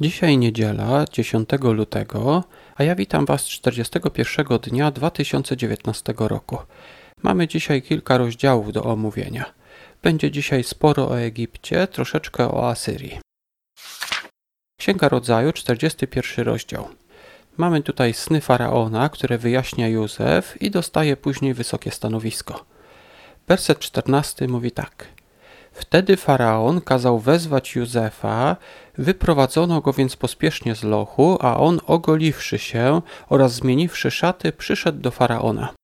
Dzisiaj niedziela, 10 lutego, a ja witam Was 41 dnia 2019 roku. Mamy dzisiaj kilka rozdziałów do omówienia. Będzie dzisiaj sporo o Egipcie, troszeczkę o Asyrii. Księga Rodzaju, 41 rozdział. Mamy tutaj sny faraona, które wyjaśnia Józef i dostaje później wysokie stanowisko. Werset 14 mówi tak. Wtedy faraon kazał wezwać Józefa, wyprowadzono go więc pospiesznie z lochu, a on ogoliwszy się oraz zmieniwszy szaty, przyszedł do faraona.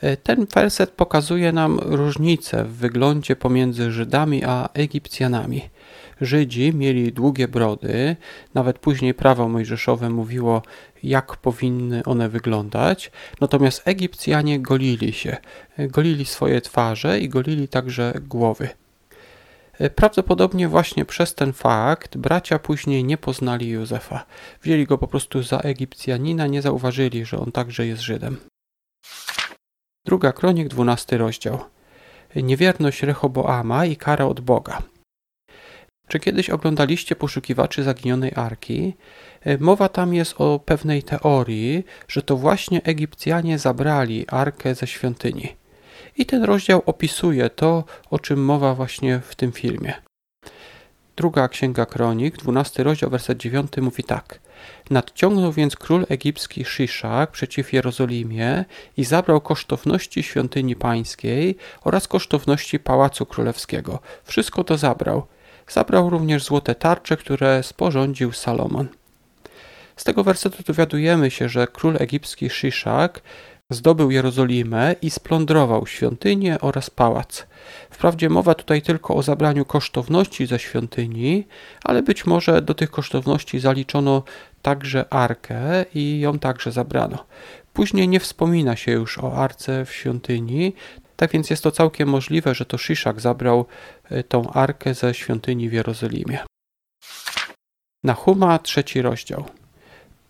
E, ten werset pokazuje nam różnicę w wyglądzie pomiędzy Żydami a Egipcjanami. Żydzi mieli długie brody, nawet później prawo mojżeszowe mówiło, jak powinny one wyglądać, natomiast Egipcjanie golili się, e, golili swoje twarze i golili także głowy. E, prawdopodobnie właśnie przez ten fakt bracia później nie poznali Józefa. Wzięli go po prostu za Egipcjanina, nie zauważyli, że on także jest Żydem. Druga kronik, dwunasty rozdział. Niewierność Rehoboama i kara od Boga. Czy kiedyś oglądaliście poszukiwaczy zaginionej arki? E, mowa tam jest o pewnej teorii, że to właśnie Egipcjanie zabrali arkę ze świątyni. I ten rozdział opisuje to, o czym mowa właśnie w tym filmie. Druga Księga Kronik, 12 rozdział, werset 9 mówi tak. Nadciągnął więc król egipski Szyszak przeciw Jerozolimie i zabrał kosztowności świątyni pańskiej oraz kosztowności pałacu królewskiego. Wszystko to zabrał. Zabrał również złote tarcze, które sporządził Salomon. Z tego wersetu dowiadujemy się, że król egipski Szyszak Zdobył Jerozolimę i splądrował świątynię oraz pałac. Wprawdzie mowa tutaj tylko o zabraniu kosztowności ze świątyni, ale być może do tych kosztowności zaliczono także arkę i ją także zabrano. Później nie wspomina się już o arce w świątyni, tak więc jest to całkiem możliwe, że to Szyszak zabrał e, tą arkę ze świątyni w Jerozolimie. Nahuma, trzeci rozdział.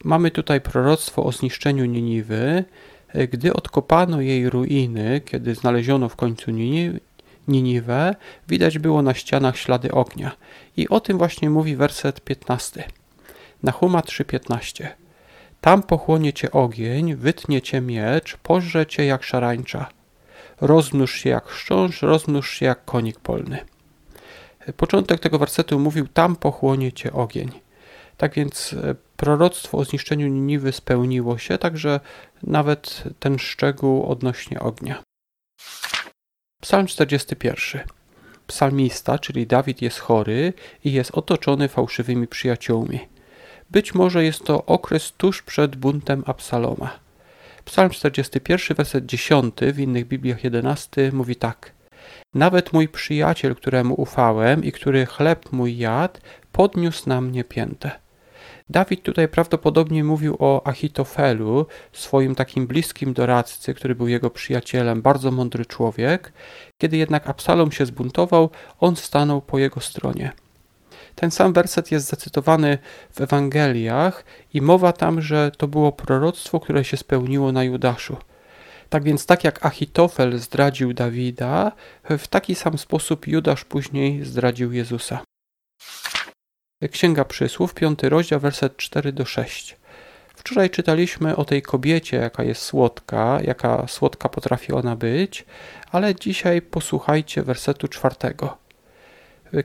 Mamy tutaj proroctwo o zniszczeniu Niniwy, gdy odkopano jej ruiny, kiedy znaleziono w końcu Niniwę, widać było na ścianach ślady ognia. I o tym właśnie mówi werset 15. Nahuma 3:15. Tam pochłonie cię ogień, wytnie cię miecz, pożre cię jak szarańcza. Rozmnóż się jak chrząszcz, rozmnóż się jak konik polny. Początek tego wersetu mówił: Tam pochłonie cię ogień. Tak więc e, proroctwo o zniszczeniu Niniwy spełniło się, także nawet ten szczegół odnośnie ognia. Psalm 41. Psalmista, czyli Dawid, jest chory i jest otoczony fałszywymi przyjaciółmi. Być może jest to okres tuż przed buntem Absaloma. Psalm 41, werset 10, w innych Bibliach 11 mówi tak. Nawet mój przyjaciel, któremu ufałem i który chleb mój jadł, podniósł na mnie piętę. Dawid tutaj prawdopodobnie mówił o Achitofelu, swoim takim bliskim doradcy, który był jego przyjacielem, bardzo mądry człowiek. Kiedy jednak Absalom się zbuntował, on stanął po jego stronie. Ten sam werset jest zacytowany w Ewangeliach i mowa tam, że to było proroctwo, które się spełniło na Judaszu. Tak więc, tak jak Achitofel zdradził Dawida, w taki sam sposób Judasz później zdradził Jezusa. Księga Przysłów, piąty rozdział, werset 4 do 6. Wczoraj czytaliśmy o tej kobiecie, jaka jest słodka, jaka słodka potrafi ona być, ale dzisiaj posłuchajcie wersetu czwartego.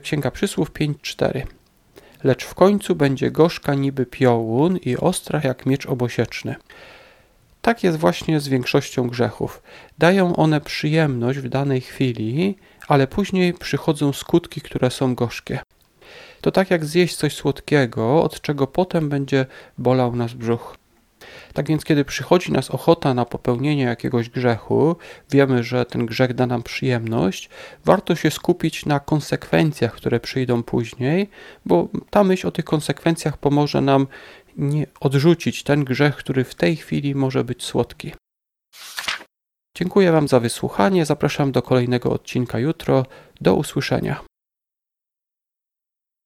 Księga Przysłów 5:4. Lecz w końcu będzie gorzka niby piołun i ostra jak miecz obosieczny. Tak jest właśnie z większością grzechów. Dają one przyjemność w danej chwili, ale później przychodzą skutki, które są gorzkie to tak jak zjeść coś słodkiego, od czego potem będzie bolał nas brzuch. Tak więc, kiedy przychodzi nas ochota na popełnienie jakiegoś grzechu, wiemy, że ten grzech da nam przyjemność, warto się skupić na konsekwencjach, które przyjdą później, bo ta myśl o tych konsekwencjach pomoże nam nie odrzucić ten grzech, który w tej chwili może być słodki. Dziękuję Wam za wysłuchanie. Zapraszam do kolejnego odcinka jutro. Do usłyszenia.